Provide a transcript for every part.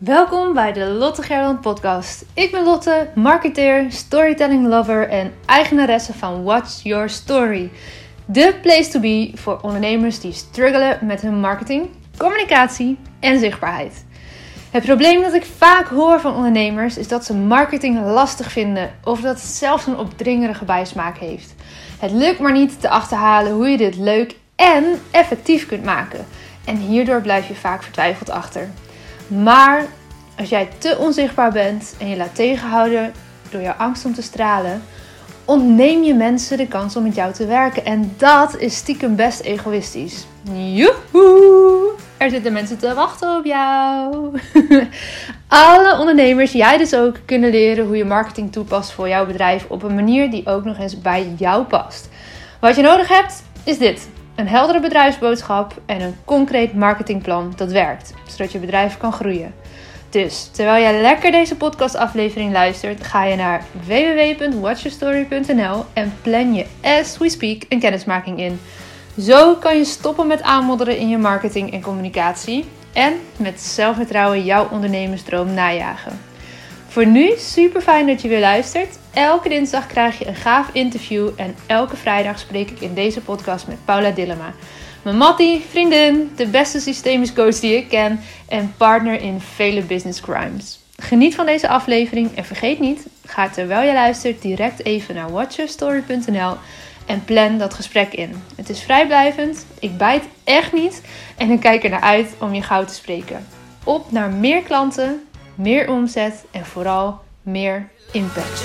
Welkom bij de Lotte Gerland podcast. Ik ben Lotte, marketeer, storytelling lover en eigenaresse van What's Your Story. De place to be voor ondernemers die struggelen met hun marketing, communicatie en zichtbaarheid. Het probleem dat ik vaak hoor van ondernemers is dat ze marketing lastig vinden of dat het zelfs een opdringerige bijsmaak heeft. Het lukt maar niet te achterhalen hoe je dit leuk en effectief kunt maken. En hierdoor blijf je vaak vertwijfeld achter. Maar als jij te onzichtbaar bent en je laat tegenhouden door jouw angst om te stralen, ontneem je mensen de kans om met jou te werken. En dat is stiekem best egoïstisch. Joehoe! Er zitten mensen te wachten op jou. Alle ondernemers, jij dus ook, kunnen leren hoe je marketing toepast voor jouw bedrijf op een manier die ook nog eens bij jou past. Wat je nodig hebt, is dit. Een heldere bedrijfsboodschap en een concreet marketingplan dat werkt, zodat je bedrijf kan groeien. Dus terwijl jij lekker deze podcastaflevering luistert, ga je naar www.watchyourstory.nl en plan je as we speak een kennismaking in. Zo kan je stoppen met aanmodderen in je marketing en communicatie en met zelfvertrouwen jouw ondernemersdroom najagen. Voor nu super fijn dat je weer luistert. Elke dinsdag krijg je een gaaf interview en elke vrijdag spreek ik in deze podcast met Paula Dillema. Mijn mattie, vriendin, de beste systemisch coach die ik ken en partner in vele business crimes. Geniet van deze aflevering en vergeet niet, ga terwijl je luistert direct even naar watchyourstory.nl en plan dat gesprek in. Het is vrijblijvend, ik bijt echt niet en ik kijk er naar uit om je gauw te spreken. Op naar meer klanten, meer omzet en vooral meer impact.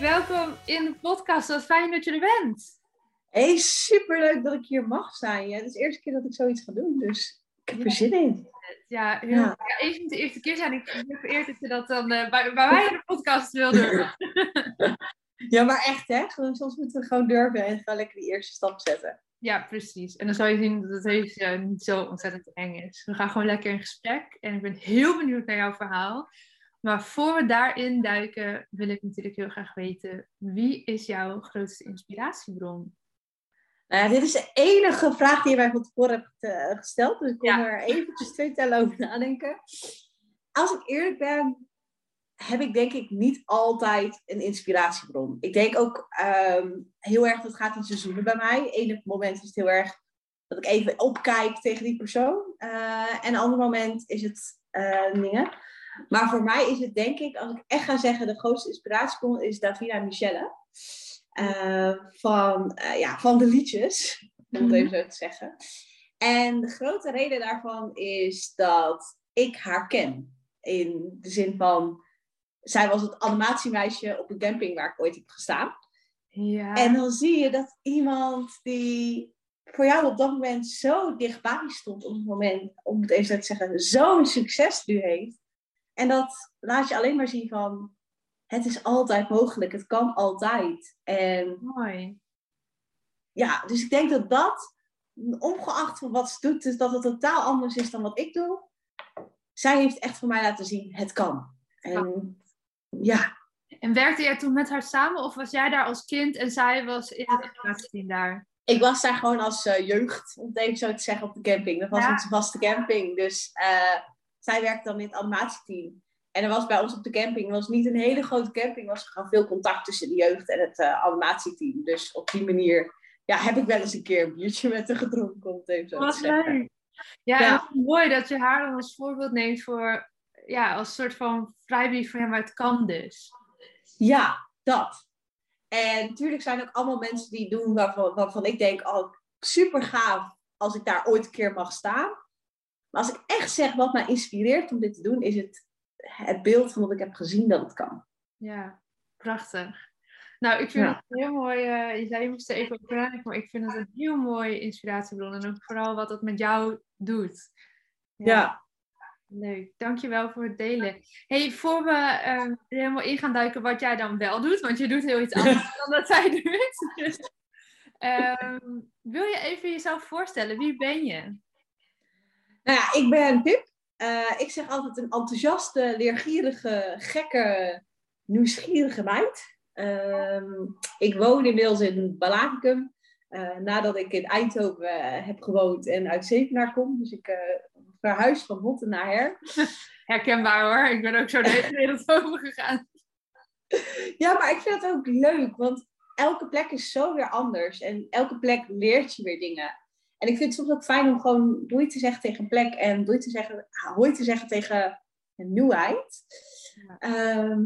Welkom in de podcast. Wat fijn dat je er bent. Hey, superleuk dat ik hier mag zijn. Ja, het is de eerste keer dat ik zoiets ga doen, dus ik heb er zin in. Ja, heel, ja. ja even de eerste keer zijn. Ik ben vereerd dat je dat dan uh, bij, bij mij in de podcast wil doen. ja, maar echt hè. Soms moeten we gewoon durven en gewoon lekker die eerste stap zetten. Ja, precies. En dan zal je zien dat het heus, uh, niet zo ontzettend eng is. We gaan gewoon lekker in gesprek. En ik ben heel benieuwd naar jouw verhaal. Maar voor we daarin duiken, wil ik natuurlijk heel graag weten: wie is jouw grootste inspiratiebron? Nou ja, dit is de enige vraag die je mij van tevoren hebt gesteld. Dus ik kon er eventjes twee tellen over nadenken. Als ik eerlijk ben, heb ik denk ik niet altijd een inspiratiebron. Ik denk ook um, heel erg, dat gaat in seizoenen bij mij. Eén moment is het heel erg dat ik even opkijk tegen die persoon. Uh, en een ander moment is het uh, dingen. Maar voor mij is het denk ik, als ik echt ga zeggen, de grootste inspiratiebron is Davina Michelle. Uh, van, uh, ja, van de liedjes, om het even zo te zeggen. En de grote reden daarvan is dat ik haar ken. In de zin van, zij was het animatiemeisje op een camping waar ik ooit heb gestaan. Ja. En dan zie je dat iemand die voor jou op dat moment zo dichtbij stond, op het moment, om het even zo te zeggen, zo'n succes nu heeft. En dat laat je alleen maar zien van, het is altijd mogelijk, het kan altijd. En, Mooi. Ja, dus ik denk dat dat, ongeacht van wat ze doet, dus dat het totaal anders is dan wat ik doe. Zij heeft echt voor mij laten zien, het kan. En ja. En werkte jij toen met haar samen of was jij daar als kind en zij was in het animatieteam daar? Ik was daar gewoon als uh, jeugd, om het even zo te zeggen, op de camping. Dat was ja. onze vaste camping. Dus uh, zij werkte dan in het animatieteam. En er was bij ons op de camping, het was niet een hele grote camping, er was gewoon veel contact tussen de jeugd en het uh, animatieteam. Dus op die manier ja, heb ik wel eens een keer een biertje met haar gedronken. Om het even zo Wat te zeggen. leuk. Ja, ja. Mooi dat je haar dan als voorbeeld neemt voor, ja, als soort van vrijbrief van ja, maar het kan dus. Ja, dat. En natuurlijk zijn ook allemaal mensen die doen waarvan, waarvan ik denk, oh, super gaaf als ik daar ooit een keer mag staan. Maar als ik echt zeg wat mij inspireert om dit te doen, is het het beeld van wat ik heb gezien dat het kan. Ja, prachtig. Nou, ik vind ja. het heel mooi. Uh, je zei je moest er even over nadenken, maar ik vind het een heel mooi inspiratiebron. En ook vooral wat het met jou doet. Ja. ja. Leuk, dankjewel voor het delen. hey, voor we uh, er helemaal in gaan duiken wat jij dan wel doet, want je doet heel iets anders dan dat zij doet. Dus, um, wil je even jezelf voorstellen, wie ben je? Nou ja, ik ben Pip. Uh, ik zeg altijd een enthousiaste, leergierige, gekke, nieuwsgierige meid. Uh, ik woon inmiddels in Balaticum. Uh, nadat ik in Eindhoven heb gewoond en uit Zevenaar kom. Dus ik verhuis van Hotten naar Her. Herkenbaar hoor. Ik ben ook zo de hele wereld over gegaan. Ja, maar ik vind het ook leuk. Want elke plek is zo weer anders. En elke plek leert je weer dingen. En ik vind het soms ook fijn om gewoon doei te zeggen tegen een plek en doei te zeggen, hoi te zeggen tegen een nieuwheid. Ehm,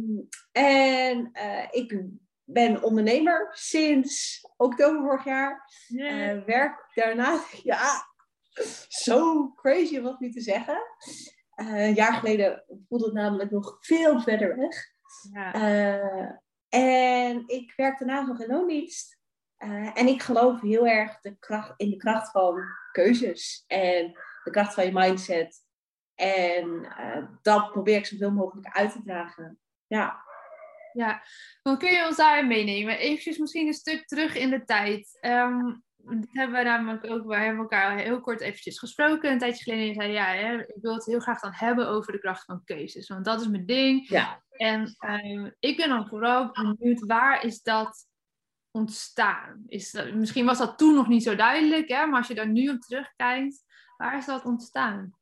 en uh, ik ben ondernemer sinds oktober vorig jaar. Uh, werk daarnaast, ja, zo crazy om dat nu te zeggen. Uh, een jaar geleden voelde het namelijk nog veel verder weg. Ja. en ik werk daarnaast nog in loondienst. Uh, en ik geloof heel erg de kracht, in de kracht van keuzes en de kracht van je mindset. En uh, dat probeer ik zoveel mogelijk uit te dragen. Ja. Ja, dan kun je ons daarin meenemen. Even misschien een stuk terug in de tijd. Um, dit hebben we namelijk ook, we hebben elkaar heel kort eventjes gesproken een tijdje geleden. En je zei, ja, hè, ik wil het heel graag dan hebben over de kracht van keuzes. Want dat is mijn ding. Ja. En um, ik ben dan vooral benieuwd, waar is dat ontstaan? Is misschien was dat toen nog niet zo duidelijk, hè? maar als je daar nu op terugkijkt, waar is dat ontstaan?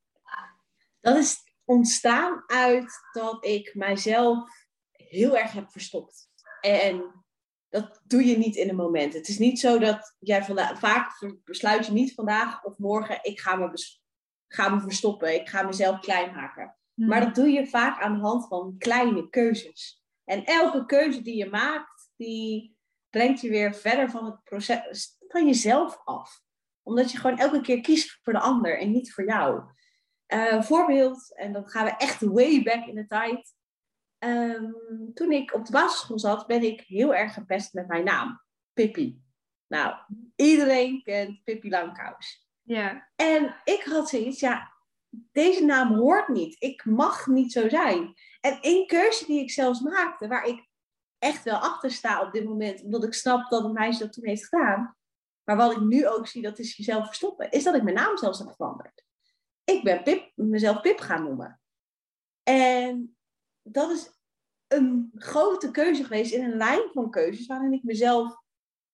Dat is ontstaan uit dat ik mijzelf heel erg heb verstopt. En dat doe je niet in een moment. Het is niet zo dat jij vandaag, vaak besluit je niet vandaag of morgen, ik ga me, ga me verstoppen, ik ga mezelf klein maken. Hmm. Maar dat doe je vaak aan de hand van kleine keuzes. En elke keuze die je maakt, die brengt je weer verder van het proces, van jezelf af. Omdat je gewoon elke keer kiest voor de ander en niet voor jou. Uh, voorbeeld, en dan gaan we echt way back in de tijd. Um, toen ik op de basisschool zat, ben ik heel erg gepest met mijn naam. Pippi. Nou, iedereen kent Pippi Langkous. Ja. En ik had zoiets, ja, deze naam hoort niet. Ik mag niet zo zijn. En één keuze die ik zelfs maakte, waar ik echt wel achter sta op dit moment. Omdat ik snap dat een meisje dat toen heeft gedaan. Maar wat ik nu ook zie, dat is jezelf verstoppen. Is dat ik mijn naam zelfs heb veranderd. Ik ben Pip, mezelf Pip gaan noemen. En dat is een grote keuze geweest in een lijn van keuzes. Waarin ik mezelf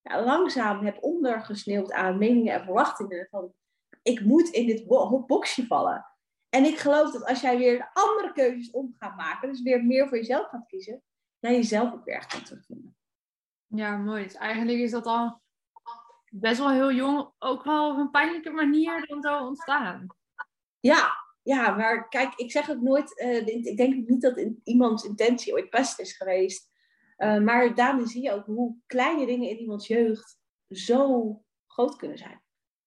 ja, langzaam heb ondergesneeuwd aan meningen en verwachtingen. Van ik moet in dit boxje vallen. En ik geloof dat als jij weer andere keuzes om gaat maken, dus weer meer voor jezelf gaat kiezen, jezelf ook weer kan terugvinden. Ja, mooi. Dus eigenlijk is dat al best wel heel jong ook wel op een pijnlijke manier dan zo ontstaan. Ja, ja, maar kijk, ik zeg het nooit, uh, ik denk niet dat iemands intentie ooit best is geweest. Uh, maar daarmee zie je ook hoe kleine dingen in iemands jeugd zo groot kunnen zijn.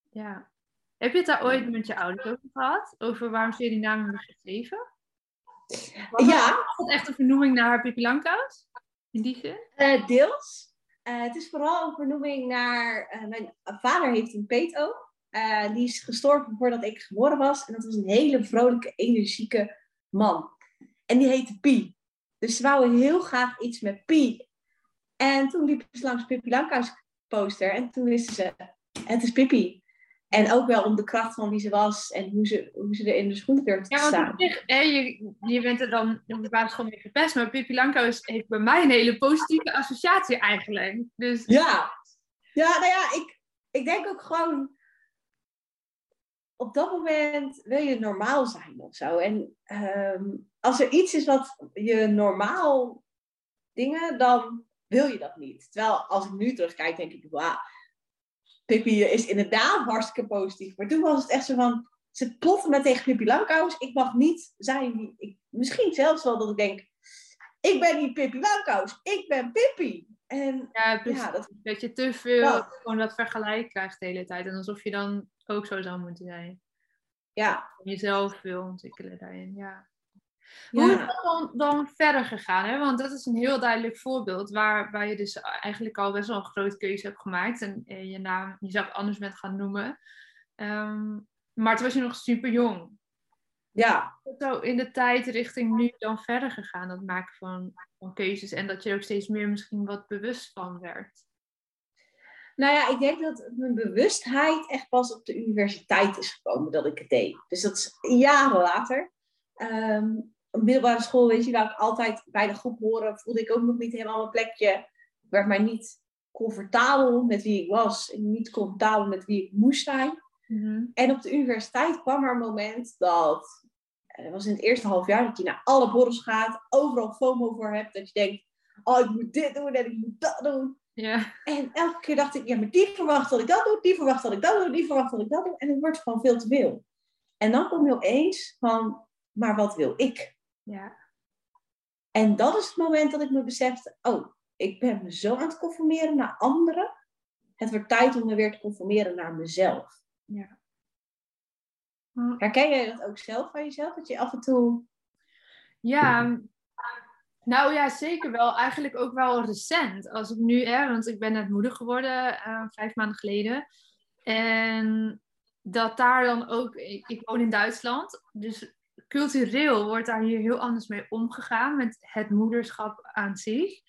Ja. Heb je het daar ooit met je ouders over gehad? Over waarom ze je die naam hebben gegeven? Ja. Was dat echt een vernoeming naar haar Pippi Langkous? In die zin? Uh, deels. Uh, het is vooral een vernoeming naar... Uh, mijn vader heeft een peto. die is gestorven voordat ik geboren was. En dat was een hele vrolijke, energieke man. En die heette Pi. Dus ze wouden heel graag iets met Pi. En toen liep ze langs Pippi Langkous poster. En toen wisten ze, het is Pippi. En ook wel om de kracht van wie ze was en hoe ze, hoe ze er in de schoenen durfde te staan. Ja, want je, je bent er dan op de basisschool mee gepest, maar Pippi Langkous heeft bij mij een hele positieve associatie eigenlijk. Dus... Ja. ja, nou ja, ik, ik denk ook gewoon, op dat moment wil je normaal zijn of zo. En um, als er iets is wat je normaal dingen, dan wil je dat niet. Terwijl als ik nu terugkijk, denk ik, wauw Pippi is inderdaad hartstikke positief. Maar toen was het echt zo van, ze plotten me tegen Pippi Langkous. Ik mag niet zijn ik, misschien zelfs wel dat ik denk, ik ben niet Pippi Langkous, ik ben Pippi. En, ja, ja, dat, dat je te veel gewoon dat vergelijk krijgt de hele tijd. En alsof je dan ook zo zou moeten zijn. Ja. Jezelf wil ontwikkelen daarin, ja. Hoe is dat dan, dan verder gegaan? Hè? Want dat is een heel duidelijk voorbeeld waar, waar je dus eigenlijk al best wel een grote keuze hebt gemaakt en je naam jezelf anders bent gaan noemen. Um, maar toen was je nog super jong. Ja. Zo in de tijd richting nu dan verder gegaan, dat maken van, van keuzes en dat je er ook steeds meer misschien wat bewust van werd. Nou ja, ik denk dat mijn bewustheid echt pas op de universiteit is gekomen dat ik het deed. Dus dat is jaren later. Um, op middelbare school, weet je, waar ik altijd bij de groep horen, voelde ik ook nog niet helemaal mijn plekje. Ik werd mij niet comfortabel met wie ik was en niet comfortabel met wie ik moest zijn. Mhm. En op de universiteit kwam er een moment dat, dat was in het eerste half jaar, dat je naar alle borrels gaat, overal FOMO voor hebt, dat je denkt, oh ik moet dit doen en ik moet dat doen. Ja. En elke keer dacht ik, ja, maar die verwacht dat ik dat doe, die verwacht dat ik dat doe, die verwacht dat ik dat doe. En het wordt gewoon veel te veel. En dan kom je opeens van, maar wat wil ik? Ja. En dat is het moment dat ik me besefte, oh, ik ben me zo aan het conformeren naar anderen. Het wordt tijd om me weer te conformeren naar mezelf. Ja. Herken jij dat ook zelf van jezelf? Dat je af en toe... Ja, nou ja, zeker wel. Eigenlijk ook wel recent. Als ik nu, hè, want ik ben net moeder geworden uh, vijf maanden geleden. En dat daar dan ook, ik, ik, woon in Duitsland, dus cultureel wordt daar hier heel anders mee omgegaan met het moederschap aan zich.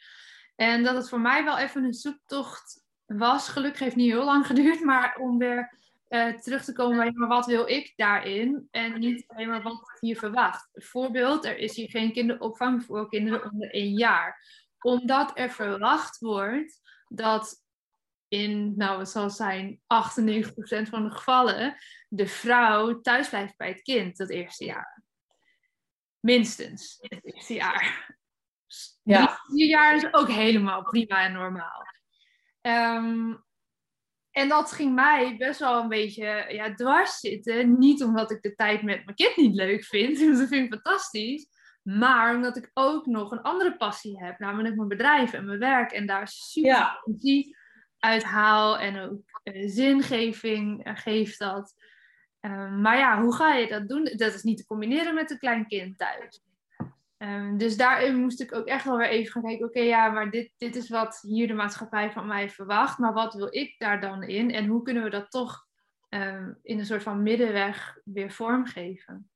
En dat het voor mij wel even een zoektocht was. Gelukkig heeft niet heel lang geduurd, maar om weer uh, terug te komen bij maar wat wil ik daarin en niet alleen maar wat wordt hier verwacht. Voorbeeld, er is hier geen kinderopvang voor kinderen onder één jaar. Omdat er verwacht wordt dat in, nou het zal zijn, 98% van de gevallen de vrouw thuis blijft bij het kind dat eerste jaar. Minstens het eerste jaar. Ja. Vier jaar is ook helemaal prima en normaal. Um, en dat ging mij best wel een beetje ja, dwars zitten. Niet omdat ik de tijd met mijn kind niet leuk vind, dat vind ik fantastisch. Maar omdat ik ook nog een andere passie heb, namelijk mijn bedrijf en mijn werk. En daar super ja. energie uit haal en ook uh, zingeving uh, geeft dat. Uh, maar ja, hoe ga je dat doen? Dat is niet te combineren met een klein kind thuis. Um, dus daarin moest ik ook echt wel weer even gaan kijken, oké, ja, maar dit, dit is wat hier de maatschappij van mij verwacht, maar wat wil ik daar dan in en hoe kunnen we dat toch um, in een soort van middenweg weer vormgeven?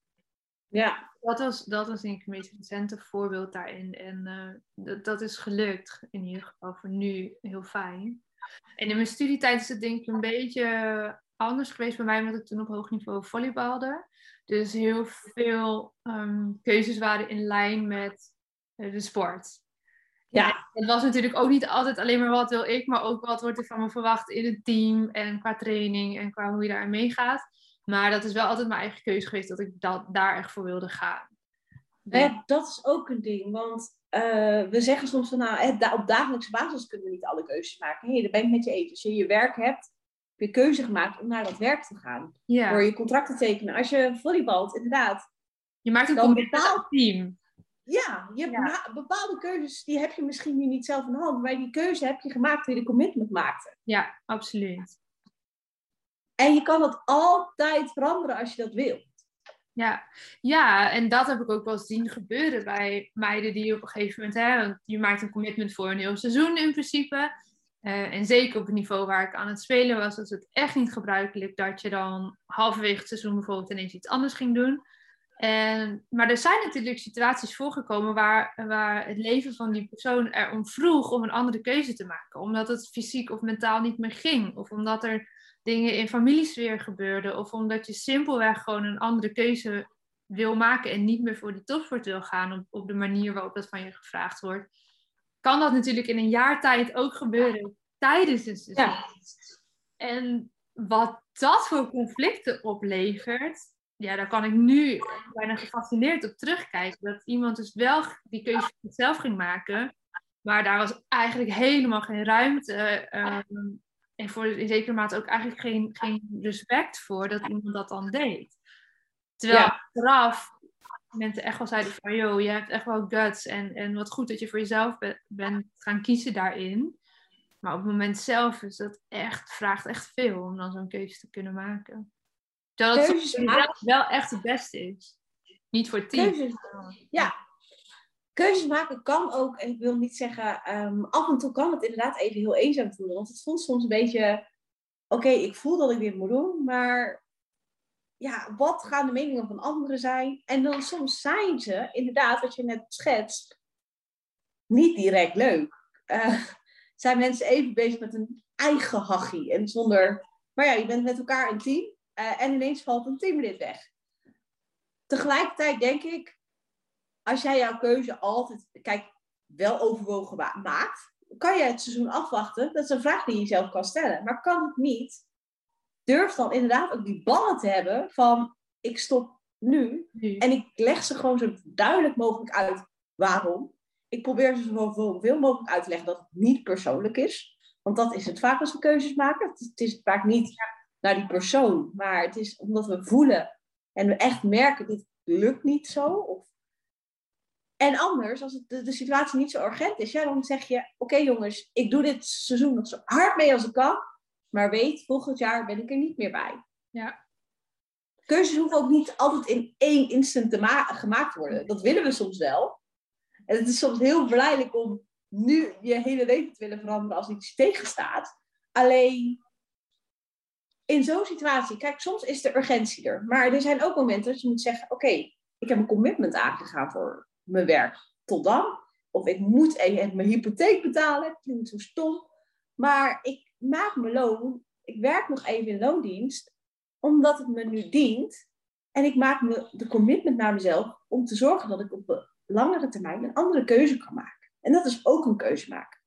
Ja. Dat was, dat was denk ik het meest recente voorbeeld daarin en uh, dat, dat is gelukt, in ieder geval voor nu heel fijn. En in mijn studietijd is het denk ik een beetje anders geweest bij mij, omdat ik toen op hoog niveau volleybalde. Dus heel veel ehm, keuzes waren in lijn met eh, de sport. Ja. Het was natuurlijk ook niet altijd alleen maar wat wil ik, maar ook wat wordt er van me verwacht in het team en qua training en qua hoe je daarin meegaat. Maar dat is wel altijd mijn eigen keuze geweest dat ik dat, daar echt voor wilde gaan. Ja. dat is ook een ding, want uh, we zeggen soms van nou, op dagelijkse basis kunnen we niet alle keuzes maken. Hé, hey, daar ben ik met je eens. Als je je werk hebt, je keuze gemaakt om naar dat werk te gaan. Ja. Door je contract te tekenen. Als je volleybalt, inderdaad. Je maakt een bepaald team. Ja, je hebt bepaalde keuzes die heb je misschien nu niet zelf in de hand. Maar die keuze heb je gemaakt toen je de commitment maakte. Ja, absoluut. En je kan dat altijd veranderen als je dat wilt. Ja. ja, en dat heb ik ook wel zien gebeuren bij meiden die op een gegeven moment, hè, je maakt een commitment voor een heel seizoen in principe. Uh, en zeker op het niveau waar ik aan het spelen was, was het echt niet gebruikelijk dat je dan halverwege het seizoen bijvoorbeeld ineens iets anders ging doen. En, maar er zijn natuurlijk situaties voorgekomen waar, waar het leven van die persoon erom vroeg om een andere keuze te maken. Omdat het fysiek of mentaal niet meer ging. Of omdat er dingen in familiesfeer gebeurden. Of omdat je simpelweg gewoon een andere keuze wil maken en niet meer voor die topsport wil gaan op de manier waarop dat van je gevraagd wordt kan dat natuurlijk in een jaar tijd ook gebeuren tijdens een seizoen. Ja. En wat dat voor conflicten oplevert, ja, daar kan ik nu bijna gefascineerd op terugkijken. Dat iemand dus wel die keuze voor zichzelf ging maken, maar daar was eigenlijk helemaal geen ruimte. Um, en voor in zekere mate ook eigenlijk geen, geen respect voor dat iemand dat dan deed. Terwijl ja. achteraf mensen echt wel zeiden van, joh, je hebt echt wel guts en, en wat goed dat je voor jezelf bent gaan kiezen daarin. Maar op het moment zelf is dat echt, vraagt echt veel om dan zo'n keuze te kunnen maken. Terwijl het wel echt het beste is. Niet voor het team. Keuzes, ja. Keuzes maken kan ook, en ik wil niet zeggen, um, af en toe kan het inderdaad even heel eenzaam voelen. Want het voelt soms een beetje, oké, ik voel dat ik dit moet doen, maar ja, wat gaan de meningen van anderen zijn? En dan soms zijn ze, inderdaad, wat je net schetst, niet direct leuk. Uh, zijn mensen even bezig met een eigen hachie en zonder... Maar ja, je bent met elkaar een team uh, en ineens valt een teamlid weg. Tegelijkertijd denk ik, als jij jouw keuze altijd, kijk, wel overwogen maakt, kan je het seizoen afwachten? Dat is een vraag die je jezelf kan stellen. Maar kan het niet? Durf dan inderdaad ook die ballen te hebben van, ik stop nu. En ik leg ze gewoon zo duidelijk mogelijk uit waarom. Ik probeer ze zoveel mogelijk uit te leggen dat het niet persoonlijk is. Want dat is het vaak als we keuzes maken. Het is vaak niet naar die persoon, maar het is omdat we voelen en we echt merken, dit lukt niet zo. Of... En anders, als het de, de, situatie niet zo urgent is, ja, dan zeg je, oké jongens, ik doe dit seizoen nog zo hard mee als ik kan. Maar weet, volgend jaar ben ik er niet meer bij. Ja keuzes hoeven ook niet altijd in één instant te gemaakt worden. Dat willen we soms wel. En het is soms heel verleidelijk om nu je hele leven te willen veranderen als iets tegenstaat. Alleen in zo'n situatie, kijk, soms is de urgentie er. Maar er zijn ook momenten dat je moet zeggen: Oké, ik heb een commitment aangegaan voor mijn werk. Tot dan. Of ik moet even mijn hypotheek betalen. Het klinkt zo stom. Maar ik maak mijn loon. Ik werk nog even in loondienst omdat het me nu dient. En ik maak me de commitment naar mezelf om te zorgen dat ik op de langere termijn een andere keuze kan maken. En dat is ook een keuze maken.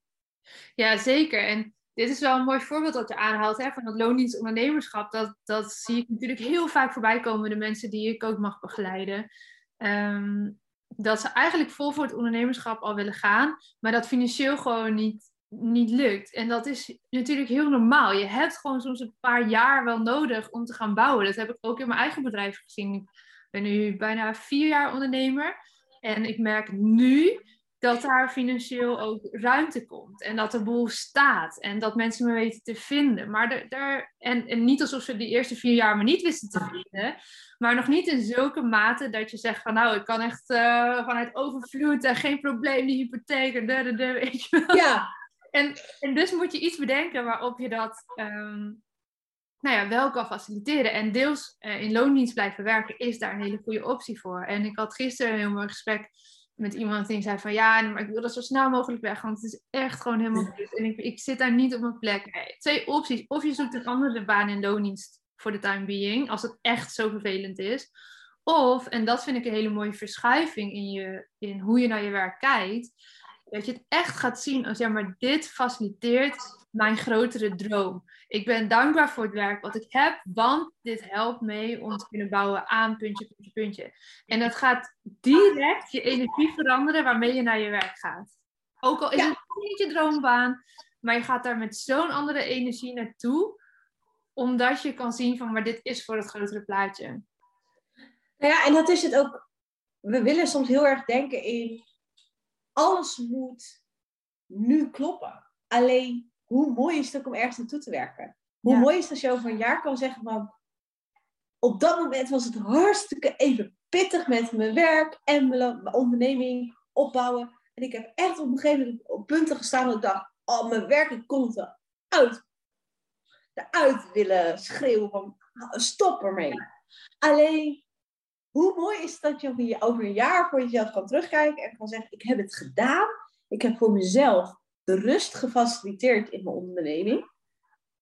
Ja, zeker. En dit is wel een mooi voorbeeld dat je aanhaalt hè, van dat loondienstondernemerschap. Dat, dat zie ik natuurlijk heel vaak voorbij komen, de mensen die ik ook mag begeleiden. Ehm, dat ze eigenlijk vol voor het ondernemerschap al willen gaan, maar dat financieel gewoon niet niet lukt. En dat is natuurlijk heel normaal. Je hebt gewoon soms een paar jaar wel nodig om te gaan bouwen. Dat heb ik ook in mijn eigen bedrijf gezien. Ik ben nu bijna vier jaar ondernemer. En ik merk nu dat daar financieel ook ruimte komt. En dat de boel staat. En dat mensen me weten te vinden. Maar er, en, niet alsof ze die eerste vier jaar me niet wisten te vinden. Maar nog niet in zulke mate dat je zegt van nou, ik kan echt uh, vanuit overvloed en geen probleem die hypotheek en de, de, de, weet je wel. Ja, en, en dus moet je iets bedenken waarop je dat um, nou ja, wel kan faciliteren. En deels uh, in loondienst blijven werken is daar een hele goede optie voor. En ik had gisteren een heel mooi gesprek met iemand die zei van ja, maar ik wil dat zo snel mogelijk weg, want het is echt gewoon helemaal goed. En ik, ik zit daar niet op mijn plek. Nee, twee opties. Of je zoekt een andere baan in loondienst voor de time being, als het echt zo vervelend is. Of, en dat vind ik een hele mooie verschuiving in, je, in hoe je naar je werk kijkt, dat je het echt gaat zien als, ja, maar dit faciliteert mijn grotere droom. Ik ben dankbaar voor het werk wat ik heb, want dit helpt mee om te kunnen bouwen aan puntje, puntje, puntje. En dat gaat direct je energie veranderen waarmee je naar je werk gaat. Ook al is het niet je droombaan, maar je gaat daar met zo'n andere energie naartoe, omdat je kan zien van, maar dit is voor het grotere plaatje. Nou ja, en dat is het ook. We willen soms heel erg denken in alles moet nu kloppen. Alleen, hoe mooi is het ook om ergens naartoe te werken? Hoe mooi is het als je over een jaar kan zeggen van... Op dat moment was het hartstikke even pittig met mijn werk en mijn onderneming opbouwen. En ik heb echt op een gegeven moment op punten gestaan dat ik dacht... Oh, mijn werk komt eruit. Eruit willen schreeuwen van... Stop ermee. Alleen, hoe mooi is het dat je over een jaar voor jezelf kan terugkijken en kan zeggen: Ik heb het gedaan. Ik heb voor mezelf de rust gefaciliteerd in mijn onderneming.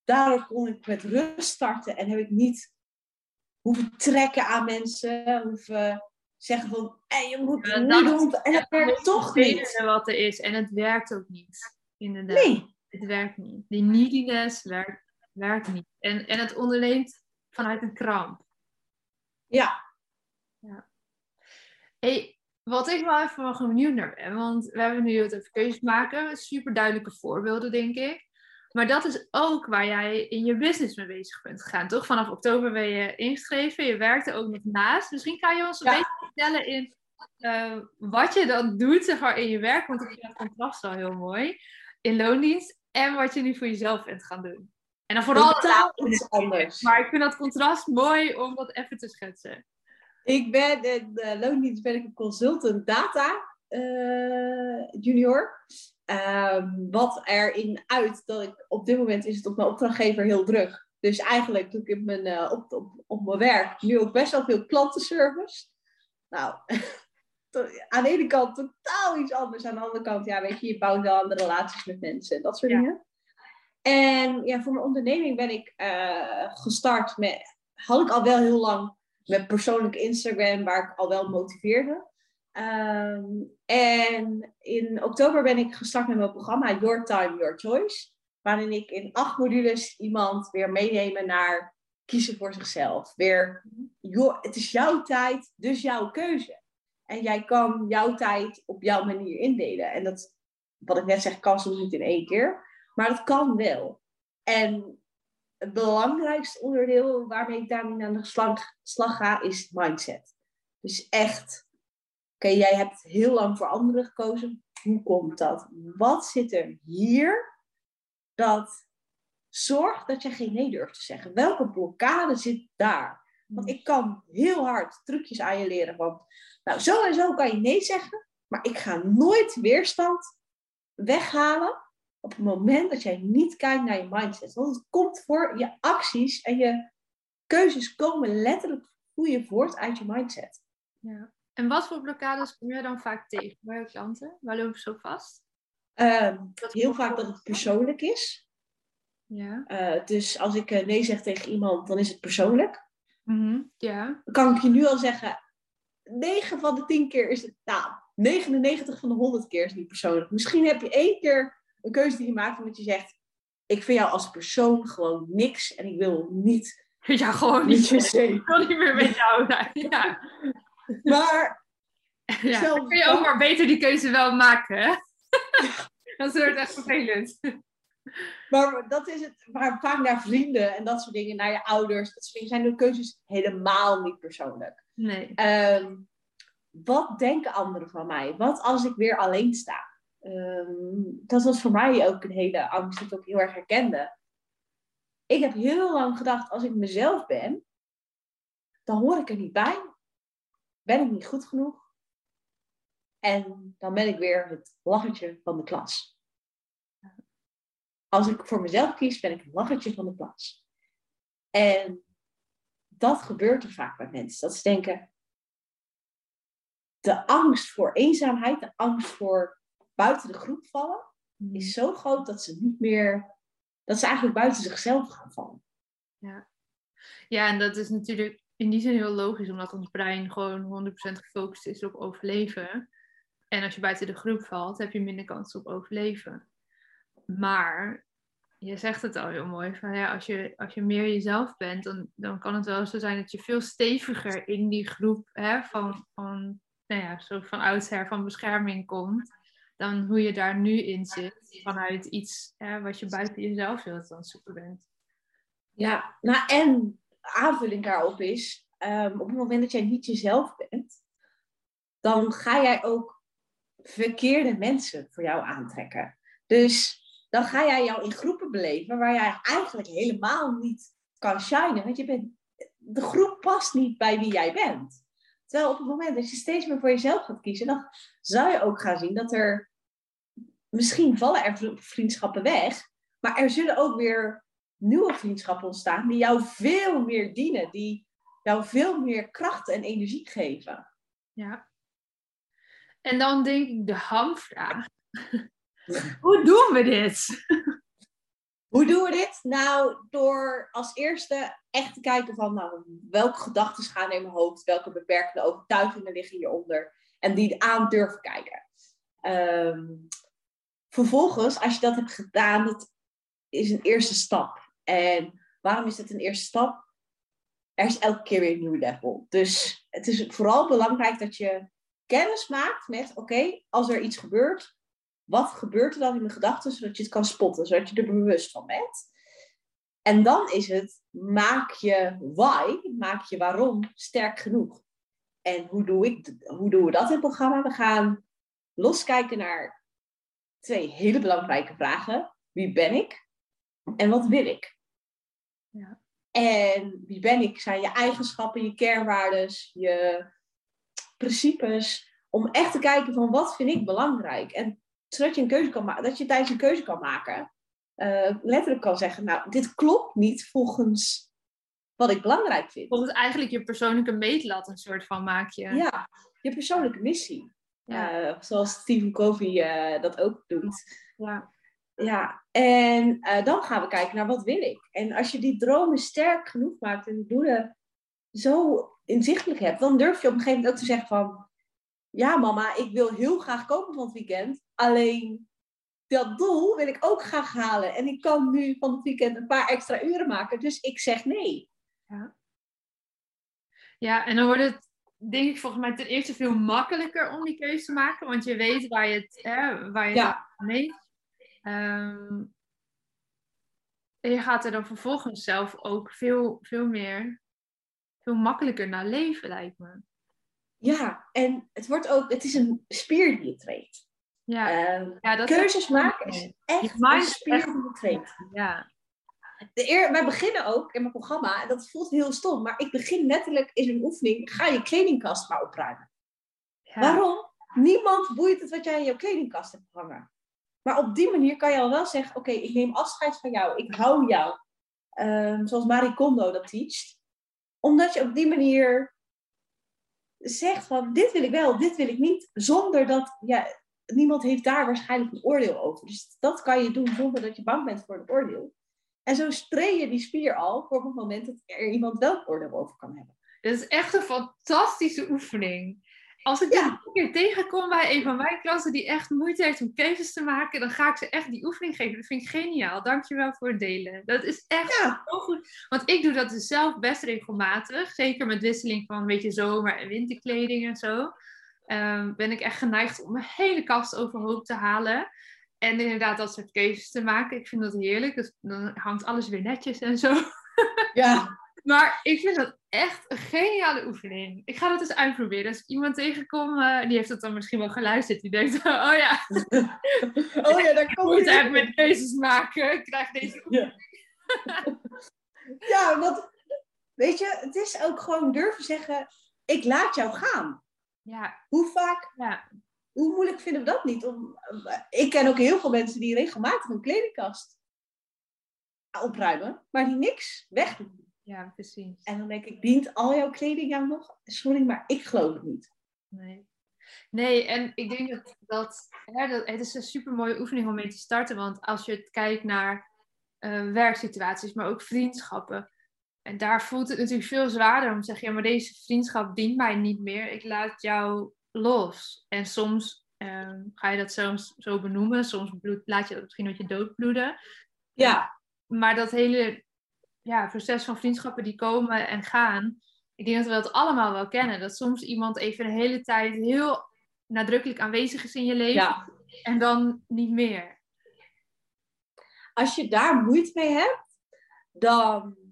Daardoor kon ik met rust starten en heb ik niet hoeven trekken aan mensen, hoeven zeggen van, hey, je moet ja, nu doen. En het werkt toch niet. wat er is. En het werkt ook niet. Inderdaad. Nee. Het werkt niet. Die neediness werkt, werkt niet. En, en het onderneemt vanuit een kramp. Ja. Hey, wat ik wel even wel benieuwd naar ben, want we hebben nu het over keuzes maken, super duidelijke voorbeelden, denk ik. Maar dat is ook waar jij in je business mee bezig bent gegaan, toch? Vanaf oktober ben je ingeschreven, je werkte ook nog naast. Misschien kan je ons een beetje vertellen in uh, wat je dan doet zeg maar, in je werk, want ik vind het contrast wel heel mooi, in loondienst, en wat je nu voor jezelf bent gaan doen. En dan vooral iets anders. Maar ik vind dat contrast mooi om dat even te schetsen. Ik ben in de loondienst ben ik een consultant data uh, junior. Uh, wat erin uit dat ik op dit moment is het op mijn opdrachtgever heel druk. Dus eigenlijk doe ik in mijn, uh, op, op, op mijn werk nu ook best wel veel klantenservice. Nou, aan de ene kant totaal iets anders. Aan de andere kant, ja, weet je, je bouwt wel aan de relaties met mensen en dat soort dingen. En ja, voor mijn onderneming ben ik uh, gestart met, had ik al wel heel lang met persoonlijk Instagram, waar ik al wel motiveerde. Um, en in oktober ben ik gestart met mijn programma Your Time, Your Choice. Waarin ik in acht modules iemand weer meenemen naar kiezen voor zichzelf. Weer, joh, het is jouw tijd, dus jouw keuze. En jij kan jouw tijd op jouw manier indelen. En dat, wat ik net zeg, kan soms niet in één keer. Maar het kan wel. En het belangrijkste onderdeel waarmee ik daarmee aan de slag, ga, is mindset. Dus echt, oké, jij hebt heel lang voor anderen gekozen. Hoe komt dat? Wat zit er hier dat zorgt dat je geen nee durft te zeggen? Welke blokkade zit daar? Want ik kan heel hard trucjes aan je leren. Want nou, zo en zo kan je nee zeggen, maar ik ga nooit weerstand weghalen op het moment dat jij niet kijkt naar je mindset. Want het komt voor je acties en je keuzes komen letterlijk je voort uit je mindset. Ja. En wat voor blokkades kom je dan vaak tegen bij je klanten? Waar lopen ze zo vast? Uh, heel vaak dat het persoonlijk is. Ja. Uh, dus als ik nee zeg tegen iemand, dan is het persoonlijk. Mm ja. Dan kan ik je nu al zeggen, 9 van de 10 keer is het, nou, 99 van de 100 keer is het niet persoonlijk. Misschien heb je één keer een keuze die je maakt omdat je zegt, ik vind jou als persoon gewoon niks en ik wil niet. Ja, gewoon niet. Ik wil niet meer met jou zijn. Ja. Maar. Ja, dan kun je ook maar beter die keuze wel maken. Hè? dat wordt echt vervelend. Maar dat is het, maar vaak naar vrienden en dat soort dingen, naar je ouders, dat soort dingen, zijn de keuzes helemaal niet persoonlijk. Nee. Um, wat denken anderen van mij? Wat als ik weer alleen sta? Um, dat was voor mij ook een hele angst die ik ook heel erg herkende. Ik heb heel lang gedacht, als ik mezelf ben, dan hoor ik er niet bij. Ben ik niet goed genoeg? En dan ben ik weer het lachertje van de klas. Als ik voor mezelf kies, ben ik het lachertje van de klas. En dat gebeurt er vaak bij mensen. Dat ze denken, de angst voor eenzaamheid, de angst voor buiten de groep vallen, Hmm. is zo groot dat ze niet meer, dat ze eigenlijk buiten zichzelf gaan vallen. Ja. ja, en dat is natuurlijk in die zin heel logisch, omdat ons brein gewoon 100% gefocust is op overleven. En als je buiten de groep valt, heb je minder kans op overleven. Maar je zegt het al heel mooi, van ja, als, je, als je meer jezelf bent, dan, dan kan het wel zo zijn dat je veel steviger in die groep hè, van, van, nou ja, zo van oudsher van bescherming komt, dan hoe je daar nu in zit, vanuit iets hè, wat je buiten jezelf aan het zoeken bent. Ja, nou en aanvulling daarop is, um, op het moment dat jij niet jezelf bent, dan ga jij ook verkeerde mensen voor jou aantrekken. Dus dan ga jij jou in groepen beleven waar jij eigenlijk helemaal niet kan shinen. Want je bent, de groep past niet bij wie jij bent. Terwijl op het moment dat je steeds meer voor jezelf gaat kiezen, dan zou je ook gaan zien dat er misschien vallen er vriendschappen weg, maar er zullen ook weer nieuwe vriendschappen ontstaan die jou veel meer dienen, die jou veel meer kracht en energie geven. Ja. En dan denk ik de hamvraag. Hoe doen we dit? Hoe doen we dit? Nou, door als eerste echt te kijken van nou, welke gedachten gaan in mijn hoofd, welke beperkende overtuigingen liggen hieronder en die aan durven kijken. Um, vervolgens, als je dat hebt gedaan, dat is een eerste stap. En waarom is dat een eerste stap? Er is elke keer weer een nieuw level. Dus het is vooral belangrijk dat je kennis maakt met, oké, als er iets gebeurt, wat gebeurt er dan in mijn gedachten, zodat je het kan spotten, zodat je er bewust van bent. En dan is het, maak je why, maak je waarom sterk genoeg. En hoe, doe ik, hoe doen we dat in het programma? We gaan loskijken naar twee hele belangrijke vragen. Wie ben ik? En wat wil ik? Ja. En wie ben ik? Zijn je eigenschappen, je kernwaardes, je principes. Om echt te kijken van wat vind ik belangrijk. En zodat je een keuze kan maken, dat je tijdens een keuze kan maken, uh, letterlijk kan zeggen, nou, dit klopt niet volgens wat ik belangrijk vind. Volgens eigenlijk je persoonlijke meetlat een soort van maak je. Ja, je persoonlijke missie. Ja. Uh, zoals Stephen Covey uh, dat ook doet. Ja. Ja, en eh, dan gaan we kijken naar wat wil ik. En als je die dromen sterk genoeg maakt en die doelen zo inzichtelijk hebt, dan durf je op een gegeven moment ook te zeggen van, ja mama, ik wil heel graag kopen van het weekend, alleen dat doel wil ik ook graag halen. En ik kan nu van het weekend een paar extra uren maken, dus ik zeg nee. Ja, ja en dan wordt het denk ik volgens mij ten eerste veel makkelijker om die keuze te maken, want je weet waar je het, hè, waar je Ja. mee. Ehm, en je gaat er dan vervolgens zelf ook veel, veel meer, veel makkelijker naar leven, lijkt me. Ja, en het wordt ook, het is een spier die je traint. Ja, Ehm, ja dat keuzes maken is echt Je een spier je. Ja, De eer, wij beginnen ook in mijn programma, en dat voelt heel stom, maar ik begin letterlijk in een oefening, ga je kledingkast maar opruimen. ja. Waarom? Niemand boeit het wat jij in jouw kledingkast hebt hangen. Maar op die manier kan je al wel zeggen, oké, ik neem afscheid van jou, ik hou jou. Ehm, zoals Marie Kondo dat teacht. Omdat je op die manier zegt van, dit wil ik wel, dit wil ik niet. Zonder dat, ja, niemand heeft daar waarschijnlijk een oordeel over. Dus dat kan je doen zonder dat je bang bent voor een oordeel. En zo train je die spier al voor het moment dat er iemand wel een oordeel over kan hebben. Dat is echt een fantastische oefening. Als ik Ja. dit een keer tegenkom bij een van mijn klanten die echt moeite heeft om keuzes te maken, dan ga ik ze echt die oefening geven. Dat vind ik geniaal. Dankjewel voor het delen. Dat is echt Ja, zo goed. Want ik doe dat dus zelf best regelmatig. Zeker met wisseling van een beetje zomer- en winterkleding en zo. Ehm, ben ik echt geneigd om mijn hele kast overhoop te halen. En inderdaad dat soort keuzes te maken. Ik vind dat heerlijk. Dus dan hangt alles weer netjes en zo. ja. Maar ik vind dat echt een geniale oefening. Ik ga dat eens uitproberen. Als ik iemand tegenkom, eh, die heeft dat dan misschien wel geluisterd. Die denkt, oh ja, Oh ja, daar ik kom moet je echt met keuzes maken. Ik krijg deze Ja. ja, want weet je, het is ook gewoon durven zeggen, ik laat jou gaan. Ja, Hoe vaak, ja, hoe moeilijk vinden we dat niet? Om, ik ken ook heel veel mensen die regelmatig een kledingkast opruimen, maar die niks wegdoen. ja, precies. En dan denk ik, dient al jouw kleding jou nog? Sorry, maar ik geloof het niet. Nee. Nee, en ik denk dat, dat, hè, dat het is een super mooie oefening om mee te starten. Want als je kijkt naar eh, werksituaties, maar ook vriendschappen. En daar voelt het natuurlijk veel zwaarder om te zeggen, ja, maar deze vriendschap dient mij niet meer. Ik laat jou los. En soms ehm, ga je dat zo, zo benoemen. Soms bloed, laat je dat misschien uit je doodbloeden. Ja, Maar dat hele ja, proces van vriendschappen die komen en gaan, ik denk dat we dat allemaal wel kennen. Dat soms iemand even de hele tijd heel nadrukkelijk aanwezig is in je leven ja. en dan niet meer. Als je daar moeite mee hebt, dan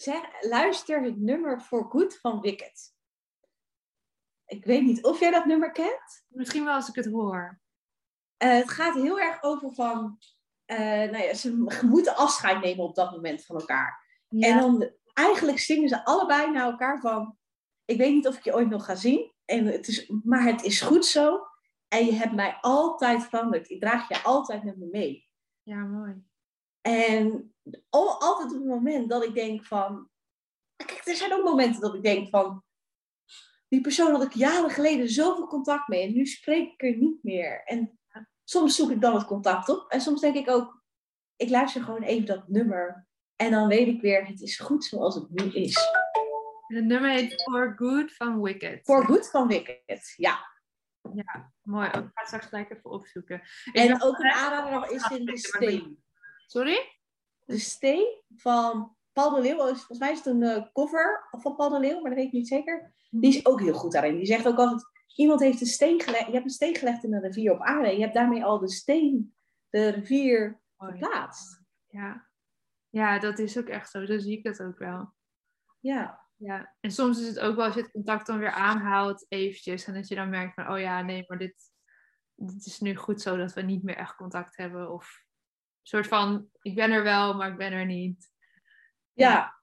zeg, luister het nummer For Good van Wicked. Ik weet niet of jij dat nummer kent. Misschien wel als ik het hoor. Eh, het gaat heel erg over van, eh, nou ja, ze moeten afscheid nemen op dat moment van elkaar. En dan eigenlijk zingen ze allebei naar elkaar van, ik weet niet of ik je ooit nog ga zien, en het is, maar het is goed zo. En je hebt mij altijd veranderd. Ik draag je altijd met me mee. ja, mooi. En al, altijd op het moment dat ik denk van, kijk, er zijn ook momenten dat ik denk van, die persoon had ik jaren geleden zoveel contact mee en nu spreek ik er niet meer. En soms zoek ik dan het contact op en soms denk ik ook, ik luister gewoon even dat nummer en dan weet ik weer, het is goed zoals het nu is. Het nummer heet For Good van Wicked. Voor goed van Wicked, ja. Mooi, ook. ik ga het straks gelijk even opzoeken. Ik En ook een aanrader is in de steen. Sorry? De steen van Paul de Leeuw, volgens mij is het een eh, cover van Paul de Leeuw, maar dat weet ik niet zeker. Die is ook heel goed daarin. Die zegt ook altijd, iemand heeft een steen gelegd, je hebt een steen gelegd in een rivier op aarde. Je hebt daarmee al de steen, de rivier verplaatst. Ja. ja, dat is ook echt zo. Zo zie ik dat ook wel. Ja, Ja, en soms is het ook wel als je het contact dan weer aanhaalt, eventjes, en dat je dan merkt van, oh ja, nee, maar dit, dit is nu goed zo dat we niet meer echt contact hebben. Of soort van, ik ben er wel, maar ik ben er niet. ja.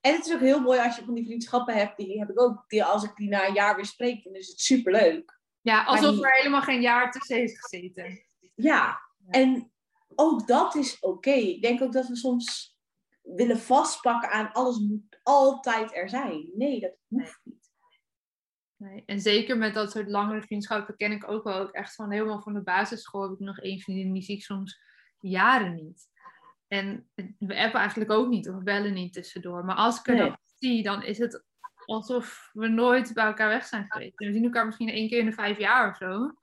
En het is ook heel mooi als je van die vriendschappen hebt, die heb ik ook, die, als ik die na een jaar weer spreek, dan is het superleuk. Ja, alsof die- er helemaal geen jaar tussen heeft gezeten. Ja, en ook dat is oké. Ik denk ook dat we soms willen vastpakken aan alles moet altijd er zijn. Nee, dat hoeft niet. Nee. En zeker met dat soort langere vriendschappen ken ik ook wel ook echt van helemaal van de basisschool heb ik nog één vriendin die zie ik soms jaren niet. En we appen eigenlijk ook niet, of bellen niet tussendoor. Maar als ik er dan zie, dan is het alsof we nooit bij elkaar weg zijn geweest. we zien elkaar misschien één keer in de vijf jaar of zo.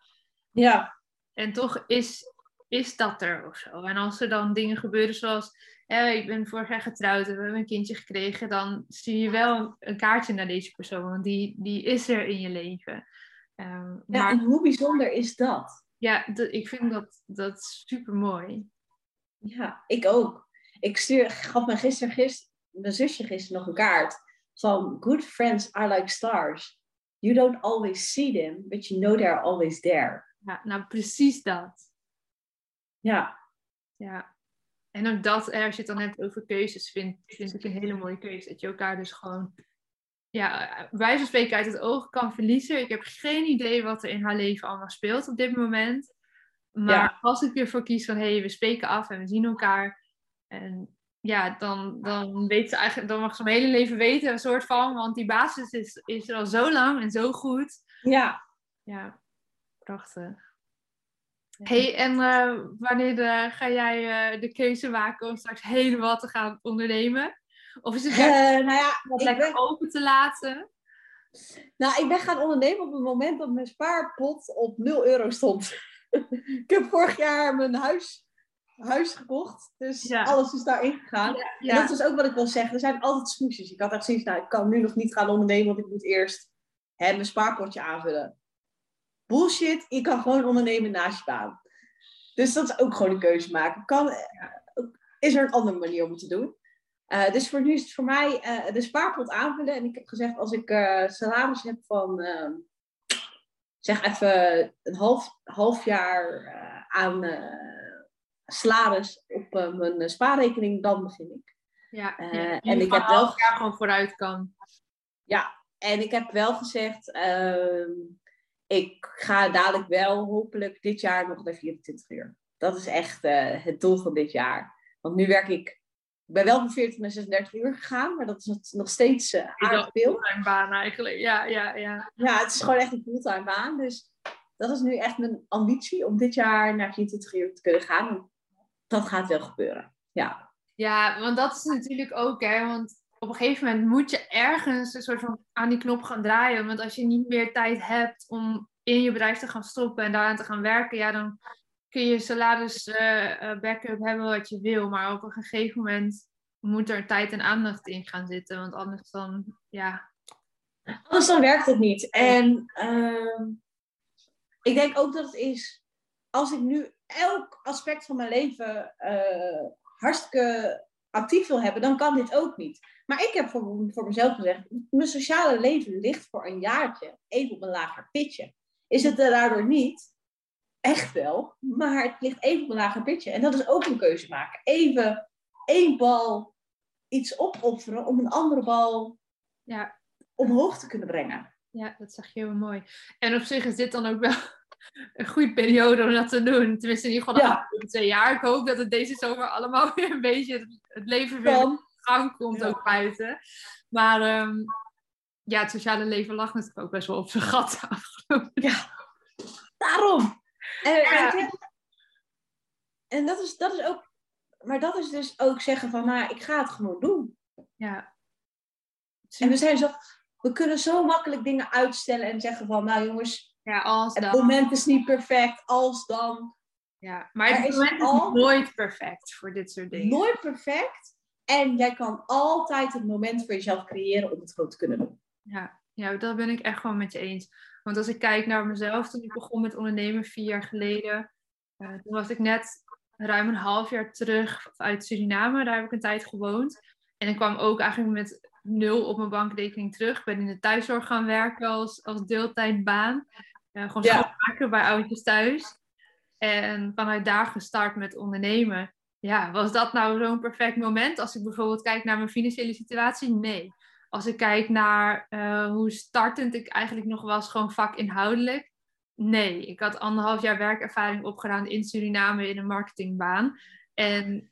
Ja. En toch is, is dat er of zo. En als er dan dingen gebeuren zoals, ik ben vorig jaar getrouwd en we hebben een kindje gekregen, dan zie je wel een kaartje naar deze persoon, want die, die is er in je leven. Um, ja, maar, en hoe bijzonder is dat? Ja, ik vind dat, dat super mooi. Ja, ik ook. Ik stuur, gaf mijn, gisteren, mijn zusje gisteren nog een kaart van Good friends are like stars. You don't always see them, but you know they're always there. Ja, nou precies dat. Ja. Ja. En ook dat, als je het dan hebt over keuzes, vind, vind ik een hele mooie keuze. Dat je elkaar dus gewoon, ja, wij van spreken uit het oog kan verliezen. Ik heb geen idee wat er in haar leven allemaal speelt op dit moment. Maar als ik ervoor kies van, hé, hey, we spreken af en we zien elkaar. En ja, dan, dan weet ze eigenlijk, dan mag ze mijn hele leven weten, een soort van, want die basis is, is er al zo lang en zo goed. Ja. Ja, prachtig. hey, en uh, wanneer uh, ga jij uh, de keuze maken om straks helemaal te gaan ondernemen? Of is het nou ja, wat lekker ben... open te laten? Nou, ik ben gaan ondernemen op het moment dat mijn spaarpot op 0 euro stond. ik heb vorig jaar mijn huis huis gekocht. Dus alles is daarin gegaan. En dat is ook wat ik wil zeggen. Er zijn altijd smoesjes. Ik had echt zoiets, nou, ik kan nu nog niet gaan ondernemen, want ik moet eerst hè, mijn spaarpotje aanvullen. Bullshit, je kan gewoon ondernemen naast je baan. Dus dat is ook gewoon een keuze maken. Kan, is er een andere manier om het te doen? Uh, dus voor nu is het voor mij uh, de spaarpot aanvullen. En ik heb gezegd, als ik uh, salaris heb van, ehm, zeg even een half, half jaar aan salaris op mijn spaarrekening, dan begin ik. Ja, en ik heb wel jaar gewoon vooruit kan. Ja, en ik heb wel gezegd, uh, ik ga dadelijk wel hopelijk dit jaar nog naar 24 uur. Dat is echt het doel van dit jaar. Want nu werk ik, ik ben wel van 40 naar 36 uur gegaan, maar dat is nog steeds uh, aardig veel. Een fulltime baan eigenlijk, ja, ja, ja. Ja, het is gewoon echt een fulltime baan. Dus dat is nu echt mijn ambitie om dit jaar naar 24 uur te kunnen gaan dat gaat wel gebeuren. Ja. Ja, want dat is natuurlijk ook, hè, want op een gegeven moment moet je ergens een soort van aan die knop gaan draaien. Want als je niet meer tijd hebt om in je bedrijf te gaan stoppen en daaraan te gaan werken, ja, dan kun je salaris uh, backup hebben wat je wil. Maar op een gegeven moment moet er tijd en aandacht in gaan zitten. Want anders dan, ja. Anders dan werkt het niet. En uh, ik denk ook dat het is, als ik nu elk aspect van mijn leven uh, hartstikke actief wil hebben, dan kan dit ook niet. Maar ik heb voor, voor mezelf gezegd, mijn sociale leven ligt voor een jaartje even op een lager pitje. Is het daardoor niet? Echt wel, maar het ligt even op een lager pitje. En dat is ook een keuze maken. Even één bal iets opofferen om een andere bal ja. omhoog te kunnen brengen. Ja, dat zeg je heel mooi. En op zich is dit dan ook wel een goede periode om dat te doen. Tenminste, in ieder geval ja. de twee jaar. Ik hoop dat het deze zomer allemaal weer een beetje het, leven weer in gang komt, ook buiten. Maar um, ja, het sociale leven lag natuurlijk ook best wel op zijn gat Ja, daarom. En, ja. en dat, is, dat is ook, maar dat is dus ook zeggen van, nou, ik ga het gewoon doen. Ja. En we zijn zo, we kunnen zo makkelijk dingen uitstellen en zeggen van, nou jongens, ja, als dan. Het moment is niet perfect, als dan. Ja, maar het moment is, al... nooit perfect voor dit soort dingen. Nooit perfect. En jij kan altijd het moment voor jezelf creëren om het gewoon te kunnen doen. Ja, ja, dat ben ik echt gewoon met je eens. Want als ik kijk naar mezelf, toen ik begon met ondernemen vier jaar geleden, uh, toen was ik net ruim een half jaar terug uit Suriname. Daar heb ik een tijd gewoond. En ik kwam ook eigenlijk met nul op mijn bankrekening terug. Ik ben in de thuiszorg gaan werken als, als deeltijdbaan. Uh, gewoon ja. schoonmaken bij oudjes thuis. En vanuit daar gestart met ondernemen. Ja, was dat nou zo'n perfect moment? Als ik bijvoorbeeld kijk naar mijn financiële situatie, nee. Als ik kijk naar uh, hoe startend ik eigenlijk nog was, gewoon vakinhoudelijk, nee. Ik had anderhalf jaar werkervaring opgedaan in Suriname in een marketingbaan. En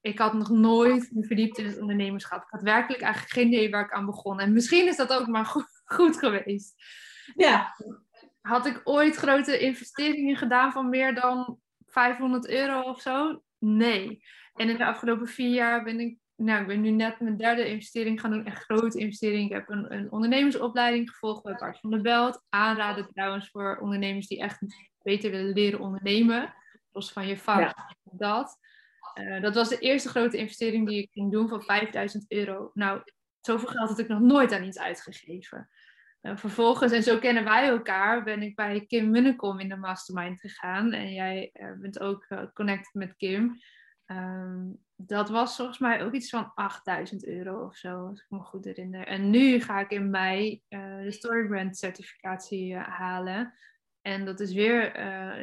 ik had nog nooit me verdiept in het ondernemerschap. Ik had werkelijk eigenlijk geen idee waar ik aan begon. En misschien is dat ook maar goed, goed geweest. Ja had ik ooit grote investeringen gedaan van meer dan 500 euro of zo? nee. En in de afgelopen vier jaar ben ik, nou, ik ben nu net mijn derde investering gaan doen, een grote investering. Ik heb een, een ondernemersopleiding gevolgd bij Bart van der Belt. Aanraden trouwens voor ondernemers die echt beter willen leren ondernemen. Los van je vak, ja. dat. Uh, dat was de eerste grote investering die ik ging doen van 5000 euro. Nou, zoveel geld had ik nog nooit aan iets uitgegeven. Uh, vervolgens, en zo kennen wij elkaar, ben ik bij Kim Munnekom in de mastermind gegaan. En jij uh, bent ook connected met Kim. Um, dat was volgens mij ook iets van 8000 euro of zo, als ik me goed herinner. En nu ga ik in mei de Storybrand certificatie halen. En dat is weer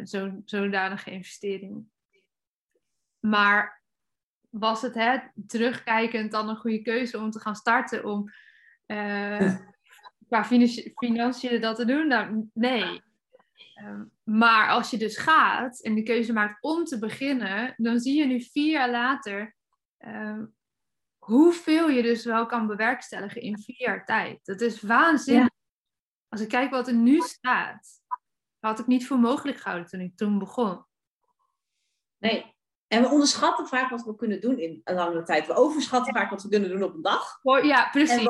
zo'n zodanige investering. Maar was het hè, terugkijkend dan een goede keuze om te gaan starten om uh, qua financiën dat te doen? Nou, nee. Um, maar als je dus gaat en de keuze maakt om te beginnen, dan zie je nu vier jaar later um, hoeveel je dus wel kan bewerkstelligen in vier jaar tijd. Dat is waanzinnig. Ja. Als ik kijk wat er nu staat, had ik niet voor mogelijk gehouden toen ik toen begon. Nee, en we onderschatten vaak wat we kunnen doen in een lange tijd. We overschatten vaak wat we kunnen doen op een dag. Ja, precies. En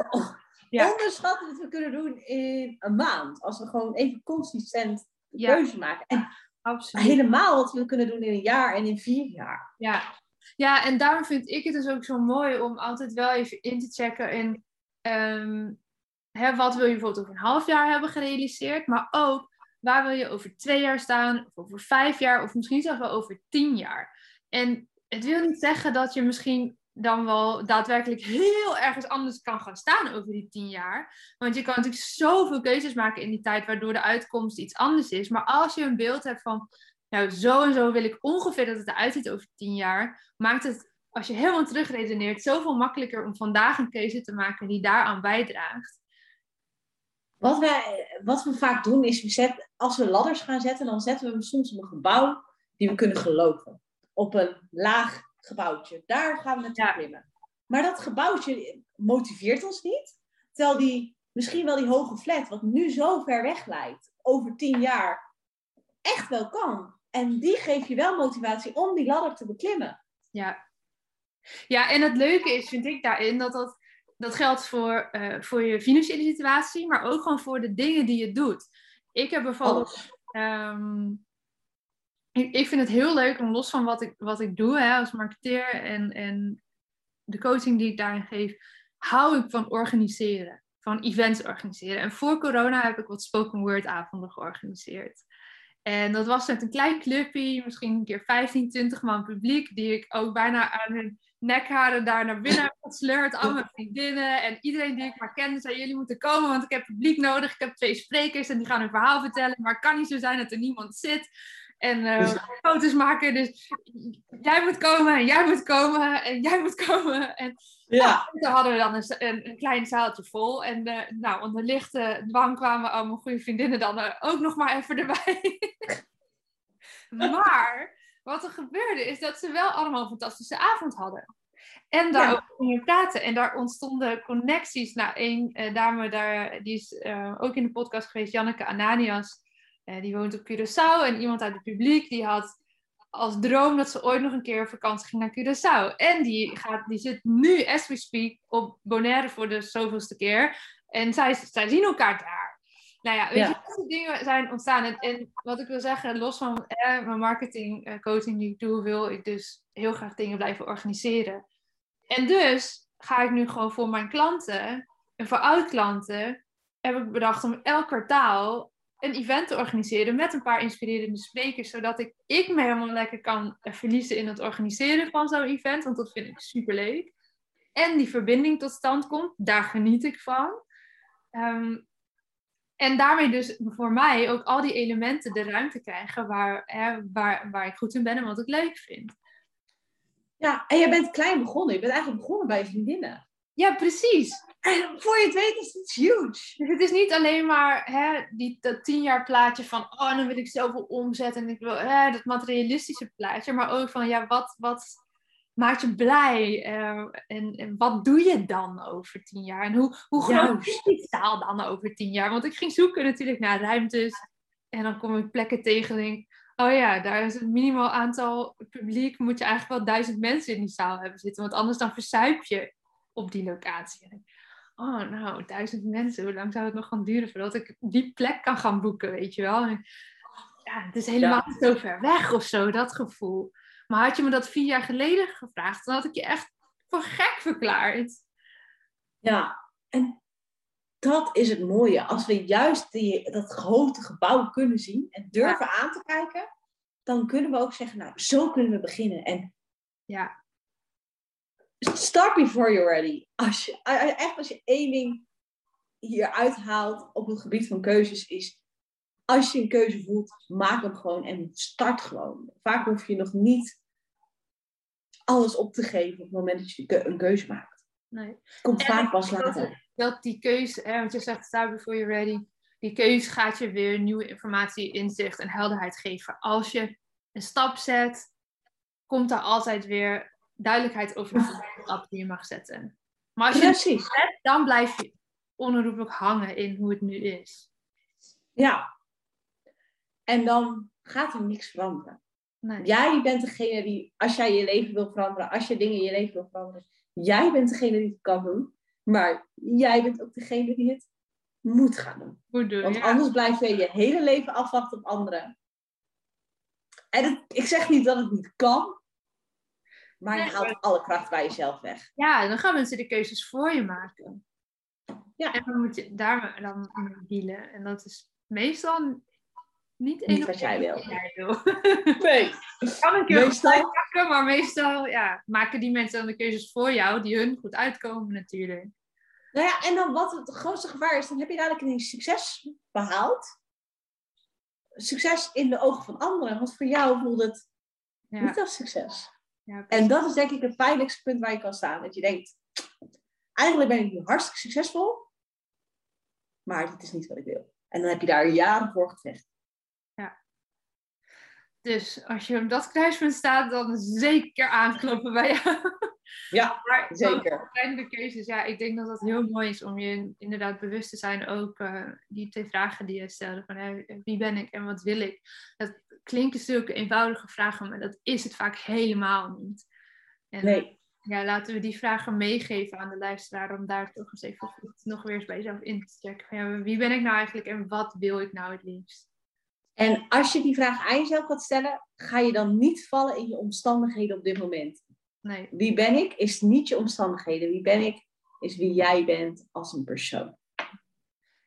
we onderschatten wat we kunnen doen in een maand. Als we gewoon even consistent ja. keuze maken. En Absoluut. helemaal wat we kunnen doen in een jaar en in vier jaar. Ja. ja, en daarom vind ik het dus ook zo mooi om altijd wel even in te checken in... Um, hè, wat wil je bijvoorbeeld over een half jaar hebben gerealiseerd. Maar ook, waar wil je over twee jaar staan? Of over vijf jaar? Of misschien zelfs wel over tien jaar? En het wil niet zeggen dat je misschien dan wel daadwerkelijk heel ergens anders kan gaan staan over die tien jaar. Want je kan natuurlijk zoveel keuzes maken in die tijd, waardoor de uitkomst iets anders is. Maar als je een beeld hebt van, nou, zo en zo wil ik ongeveer dat het eruit ziet over tien jaar, maakt het, als je helemaal terugredeneert, zoveel makkelijker om vandaag een keuze te maken die daaraan bijdraagt. Wat, wij, wat we vaak doen is, we zetten, als we ladders gaan zetten, dan zetten we soms op een gebouw die we kunnen geloven op een laag gebouwtje. Daar gaan we naartoe ja. klimmen. Maar dat gebouwtje motiveert ons niet. Terwijl die, misschien wel die hoge flat, wat nu zo ver weg lijkt, over tien jaar, echt wel kan. En die geeft je wel motivatie om die ladder te beklimmen. Ja, ja en het leuke is, vind ik daarin, dat dat, dat geldt voor, uh, voor je financiële situatie, maar ook gewoon voor de dingen die je doet. Ik heb bijvoorbeeld ik, ik vind het heel leuk om los van wat ik, wat ik doe hè, als marketeer en, en de coaching die ik daarin geef, hou ik van organiseren. Van events organiseren. En voor corona heb ik wat spoken word avonden georganiseerd. En dat was met een klein clubje, misschien een keer 15, 20 man publiek, die ik ook bijna aan hun nekharen daar naar binnen heb gesleurd. Al mijn vriendinnen en iedereen die ik maar kende, zei: Jullie moeten komen, want ik heb publiek nodig. Ik heb twee sprekers en die gaan hun verhaal vertellen. Maar het kan niet zo zijn dat er niemand zit. En uh, foto's maken. Dus jij moet komen en jij moet komen en jij moet komen. En ja. nou, toen hadden we dan een, een, klein zaaltje vol. En uh, nou, onder lichte dwang kwamen al mijn goede vriendinnen dan uh, ook nog maar even erbij. maar wat er gebeurde is dat ze wel allemaal een fantastische avond hadden. En daarover ja. gingen praten. En daar ontstonden connecties. Nou, één dame daar, die is ook in de podcast geweest, Janneke Ananias. Uh, die woont op Curaçao en iemand uit het publiek die had als droom dat ze ooit nog een keer op vakantie ging naar Curaçao. En die, gaat, die zit nu, as we speak, op Bonaire voor de zoveelste keer. En zij, zij zien elkaar daar. Nou ja, weet ja. je, dat dingen zijn ontstaan. En, en, wat ik wil zeggen, los van eh, mijn marketing uh, coaching die ik doe, wil ik dus heel graag dingen blijven organiseren. En dus ga ik nu gewoon voor mijn klanten en voor oud-klanten heb ik bedacht om elk kwartaal een event te organiseren met een paar inspirerende sprekers, zodat ik, ik me helemaal lekker kan verliezen in het organiseren van zo'n event, want dat vind ik super leuk. En die verbinding tot stand komt, daar geniet ik van. Um, en daarmee dus voor mij ook al die elementen de ruimte krijgen waar, hè, waar, waar ik goed in ben en wat ik leuk vind. Ja, en jij bent klein begonnen. Je bent eigenlijk begonnen bij vriendinnen. Ja, precies. En voor je het weet is het huge. Dus het is niet alleen maar hè, die, dat tien jaar plaatje van, oh, dan wil ik zoveel omzet en ik wil hè, dat materialistische plaatje. Maar ook van, ja, wat, wat maakt je blij? Uh, en, en, wat doe je dan over tien jaar? En hoe, hoe groot is die taal dan over tien jaar? Want ik ging zoeken natuurlijk naar ruimtes. En dan kom ik plekken tegen en denk, Oh ja, daar is een minimaal aantal publiek. Moet je eigenlijk wel duizend mensen in die zaal hebben zitten. Want anders dan verzuip je op die locatie. Oh, nou, duizend mensen. Hoe lang zou het nog gaan duren voordat ik die plek kan gaan boeken, weet je wel? ja, het is helemaal niet zo ver weg of zo, dat gevoel. Maar had je me dat vier jaar geleden gevraagd, dan had ik je echt voor gek verklaard. Ja, en dat is het mooie. Als we juist die, dat grote gebouw kunnen zien en durven aan te kijken, dan kunnen we ook zeggen, nou, zo kunnen we beginnen. En ja. Start before you're ready. Als je, echt als je één ding hier uithaalt op het gebied van keuzes is, als je een keuze voelt, maak hem gewoon en start gewoon. Vaak hoef je nog niet alles op te geven op het moment dat je een keuze maakt. Nee. Komt vaak pas later. Dat die keuze, hè, want je zegt start before you're ready. Die keuze gaat je weer nieuwe informatie, inzicht en helderheid geven. Als je een stap zet, komt daar altijd weer duidelijkheid over de stap die je mag zetten. Maar als je Precies. zet, dan blijf je onherroepelijk hangen in hoe het nu is. Ja. En dan gaat er niks veranderen. Nee. Jij bent degene die, als jij je leven wil veranderen, als je dingen in je leven wil veranderen, jij bent degene die het kan doen. Maar jij bent ook degene die het moet gaan doen. Moet doen Want ja. anders blijf je je hele leven afwachten op anderen. En het- ik zeg niet dat het niet kan, maar je haalt alle kracht bij jezelf weg. Ja, dan gaan mensen de keuzes voor je maken. Ja. En dan moet je daar dan mee dealen. En dat is meestal niet, één wat jij wil. wat jij wil. Nee. kan een keer Meestal- maar meestal ja, maken die mensen dan de keuzes voor jou die hun goed uitkomen natuurlijk. Nou ja, en dan wat het grootste gevaar is, dan heb je dadelijk een succes behaald. Succes in de ogen van anderen, want voor jou voelt het Ja, niet als succes. Ja, En dat is denk ik het pijnlijkste punt waar je kan staan. Dat je denkt, eigenlijk ben ik nu hartstikke succesvol, maar dit is niet wat ik wil. En dan heb je daar jaren voor gevecht. Dus als je op dat kruispunt staat, dan zeker aankloppen bij jou. Ja, Maar zeker. keuzes. Ja, ik denk dat dat heel mooi is om je inderdaad bewust te zijn. Ook eh, die twee vragen die je stelde. Van wie ben ik en wat wil ik? Dat klinken zulke eenvoudige vragen, maar dat is het vaak helemaal niet. En Nee, ja, laten we die vragen meegeven aan de luisteraar. Om daar toch eens even goed nog weer eens bij jezelf in te checken. Van, ja, wie ben ik nou eigenlijk en wat wil ik nou het liefst? En als je die vraag aan jezelf gaat stellen, ga je dan niet vallen in je omstandigheden op dit moment. Nee, Wie ben ik is niet je omstandigheden. Wie ben ik is wie jij bent als een persoon.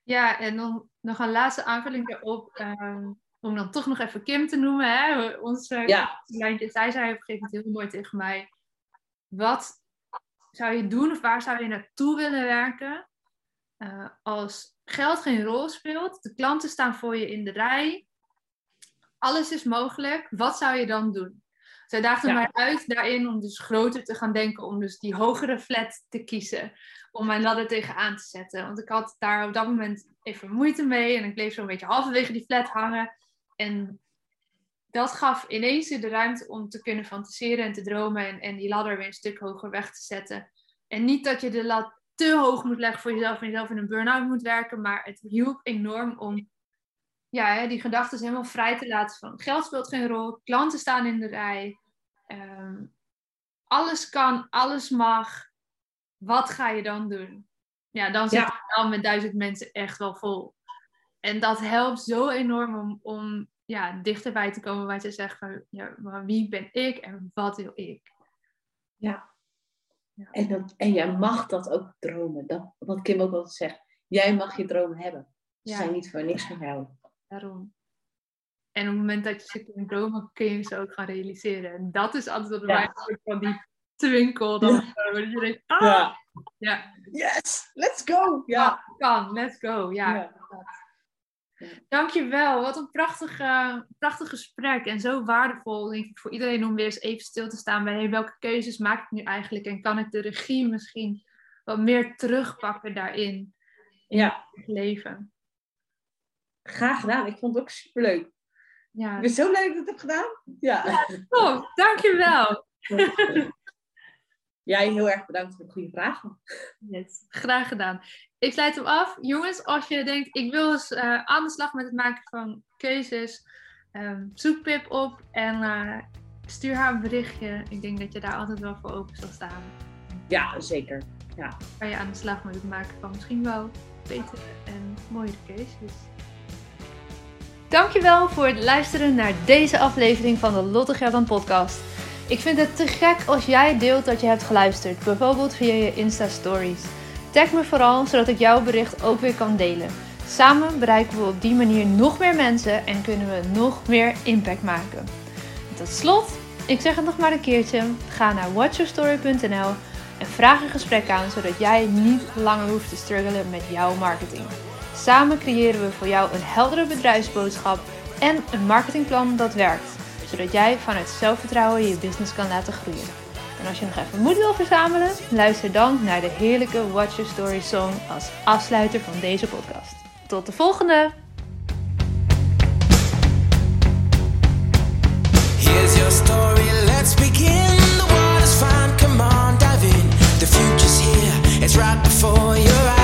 Ja, en dan nog een laatste aanvulling daarop. ehm, om dan toch nog even Kim te noemen. Hè? Onze Ja. lijntje. Zij zei op een gegeven moment heel mooi tegen mij. Wat zou je doen of waar zou je naartoe willen werken? eh, als geld geen rol speelt, de klanten staan voor je in de rij. Alles is mogelijk. Wat zou je dan doen? Zij daagde Ja. mij uit daarin om dus groter te gaan denken. Om dus die hogere flat te kiezen. Om mijn ladder tegenaan te zetten. Want ik had daar op dat moment even moeite mee. En ik bleef zo'n beetje halverwege die flat hangen. En dat gaf ineens de ruimte om te kunnen fantaseren en te dromen. En, en die ladder weer een stuk hoger weg te zetten. En niet dat je de lat te hoog moet leggen voor jezelf en jezelf in een burn-out moet werken. Maar het hielp enorm om ja, hè, die gedachten helemaal vrij te laten van geld speelt geen rol, klanten staan in de rij, ehm, alles kan, alles mag. Wat ga je dan doen? Ja, dan zit Ja. het al met duizend mensen echt wel vol. En dat helpt zo enorm om, om ja, dichterbij te komen waar je zegt van ja, maar wie ben ik en wat wil ik? Ja. Ja. En, dat, en jij mag dat ook dromen. Dat, wat Kim ook altijd zegt. Jij mag je dromen hebben. Ze Ja. zijn niet voor niks van jou. Daarom. En op het moment dat je ze kunt dromen, kun je ze ook gaan realiseren. En dat is altijd wat Ja. van die twinkel. Dan, je denkt, ah, Ja. Yes, let's go. Ja. ah, kan, let's go. Ja. Dankjewel. Wat een prachtig, prachtig gesprek. En zo waardevol, denk ik, voor iedereen om weer eens even stil te staan bij hey, welke keuzes maak ik nu eigenlijk? En kan ik de regie misschien wat meer terugpakken daarin in ja, het leven? graag gedaan. Ik vond het ook superleuk. Ja, Ik ben zo blij dat ik het heb gedaan. Ja. top. Dankjewel. Jij heel erg bedankt voor de goede vragen. Yes, graag gedaan. Ik sluit hem af. Jongens, als je denkt, ik wil eens eh, aan de slag met het maken van keuzes. Um, zoek Pip op en uh, stuur haar een berichtje. Ik denk dat je daar altijd wel voor open zal staan. Ja, zeker. Ja. Kan je aan de slag met het maken van misschien wel betere en mooiere cases. Dankjewel voor het luisteren naar deze aflevering van de Lotte Gelderland podcast. Ik vind het te gek als jij deelt dat je hebt geluisterd, bijvoorbeeld via je Insta Stories. Tag me vooral, zodat ik jouw bericht ook weer kan delen. Samen bereiken we op die manier nog meer mensen en kunnen we nog meer impact maken. tot slot, ik zeg het nog maar een keertje, ga naar watchyourstory.nl en vraag een gesprek aan, zodat jij niet langer hoeft te struggelen met jouw marketing. Samen creëren we voor jou een heldere bedrijfsboodschap en een marketingplan dat werkt, zodat jij vanuit zelfvertrouwen je business kan laten groeien. En als je nog even moed wil verzamelen, luister dan naar de heerlijke Watch Your Story song als afsluiter van deze podcast. Tot de volgende! Here's your story, let's begin. The water's fine, come on, dive in. The future's here, it's right before your eyes.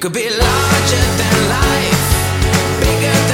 be larger than life, bigger than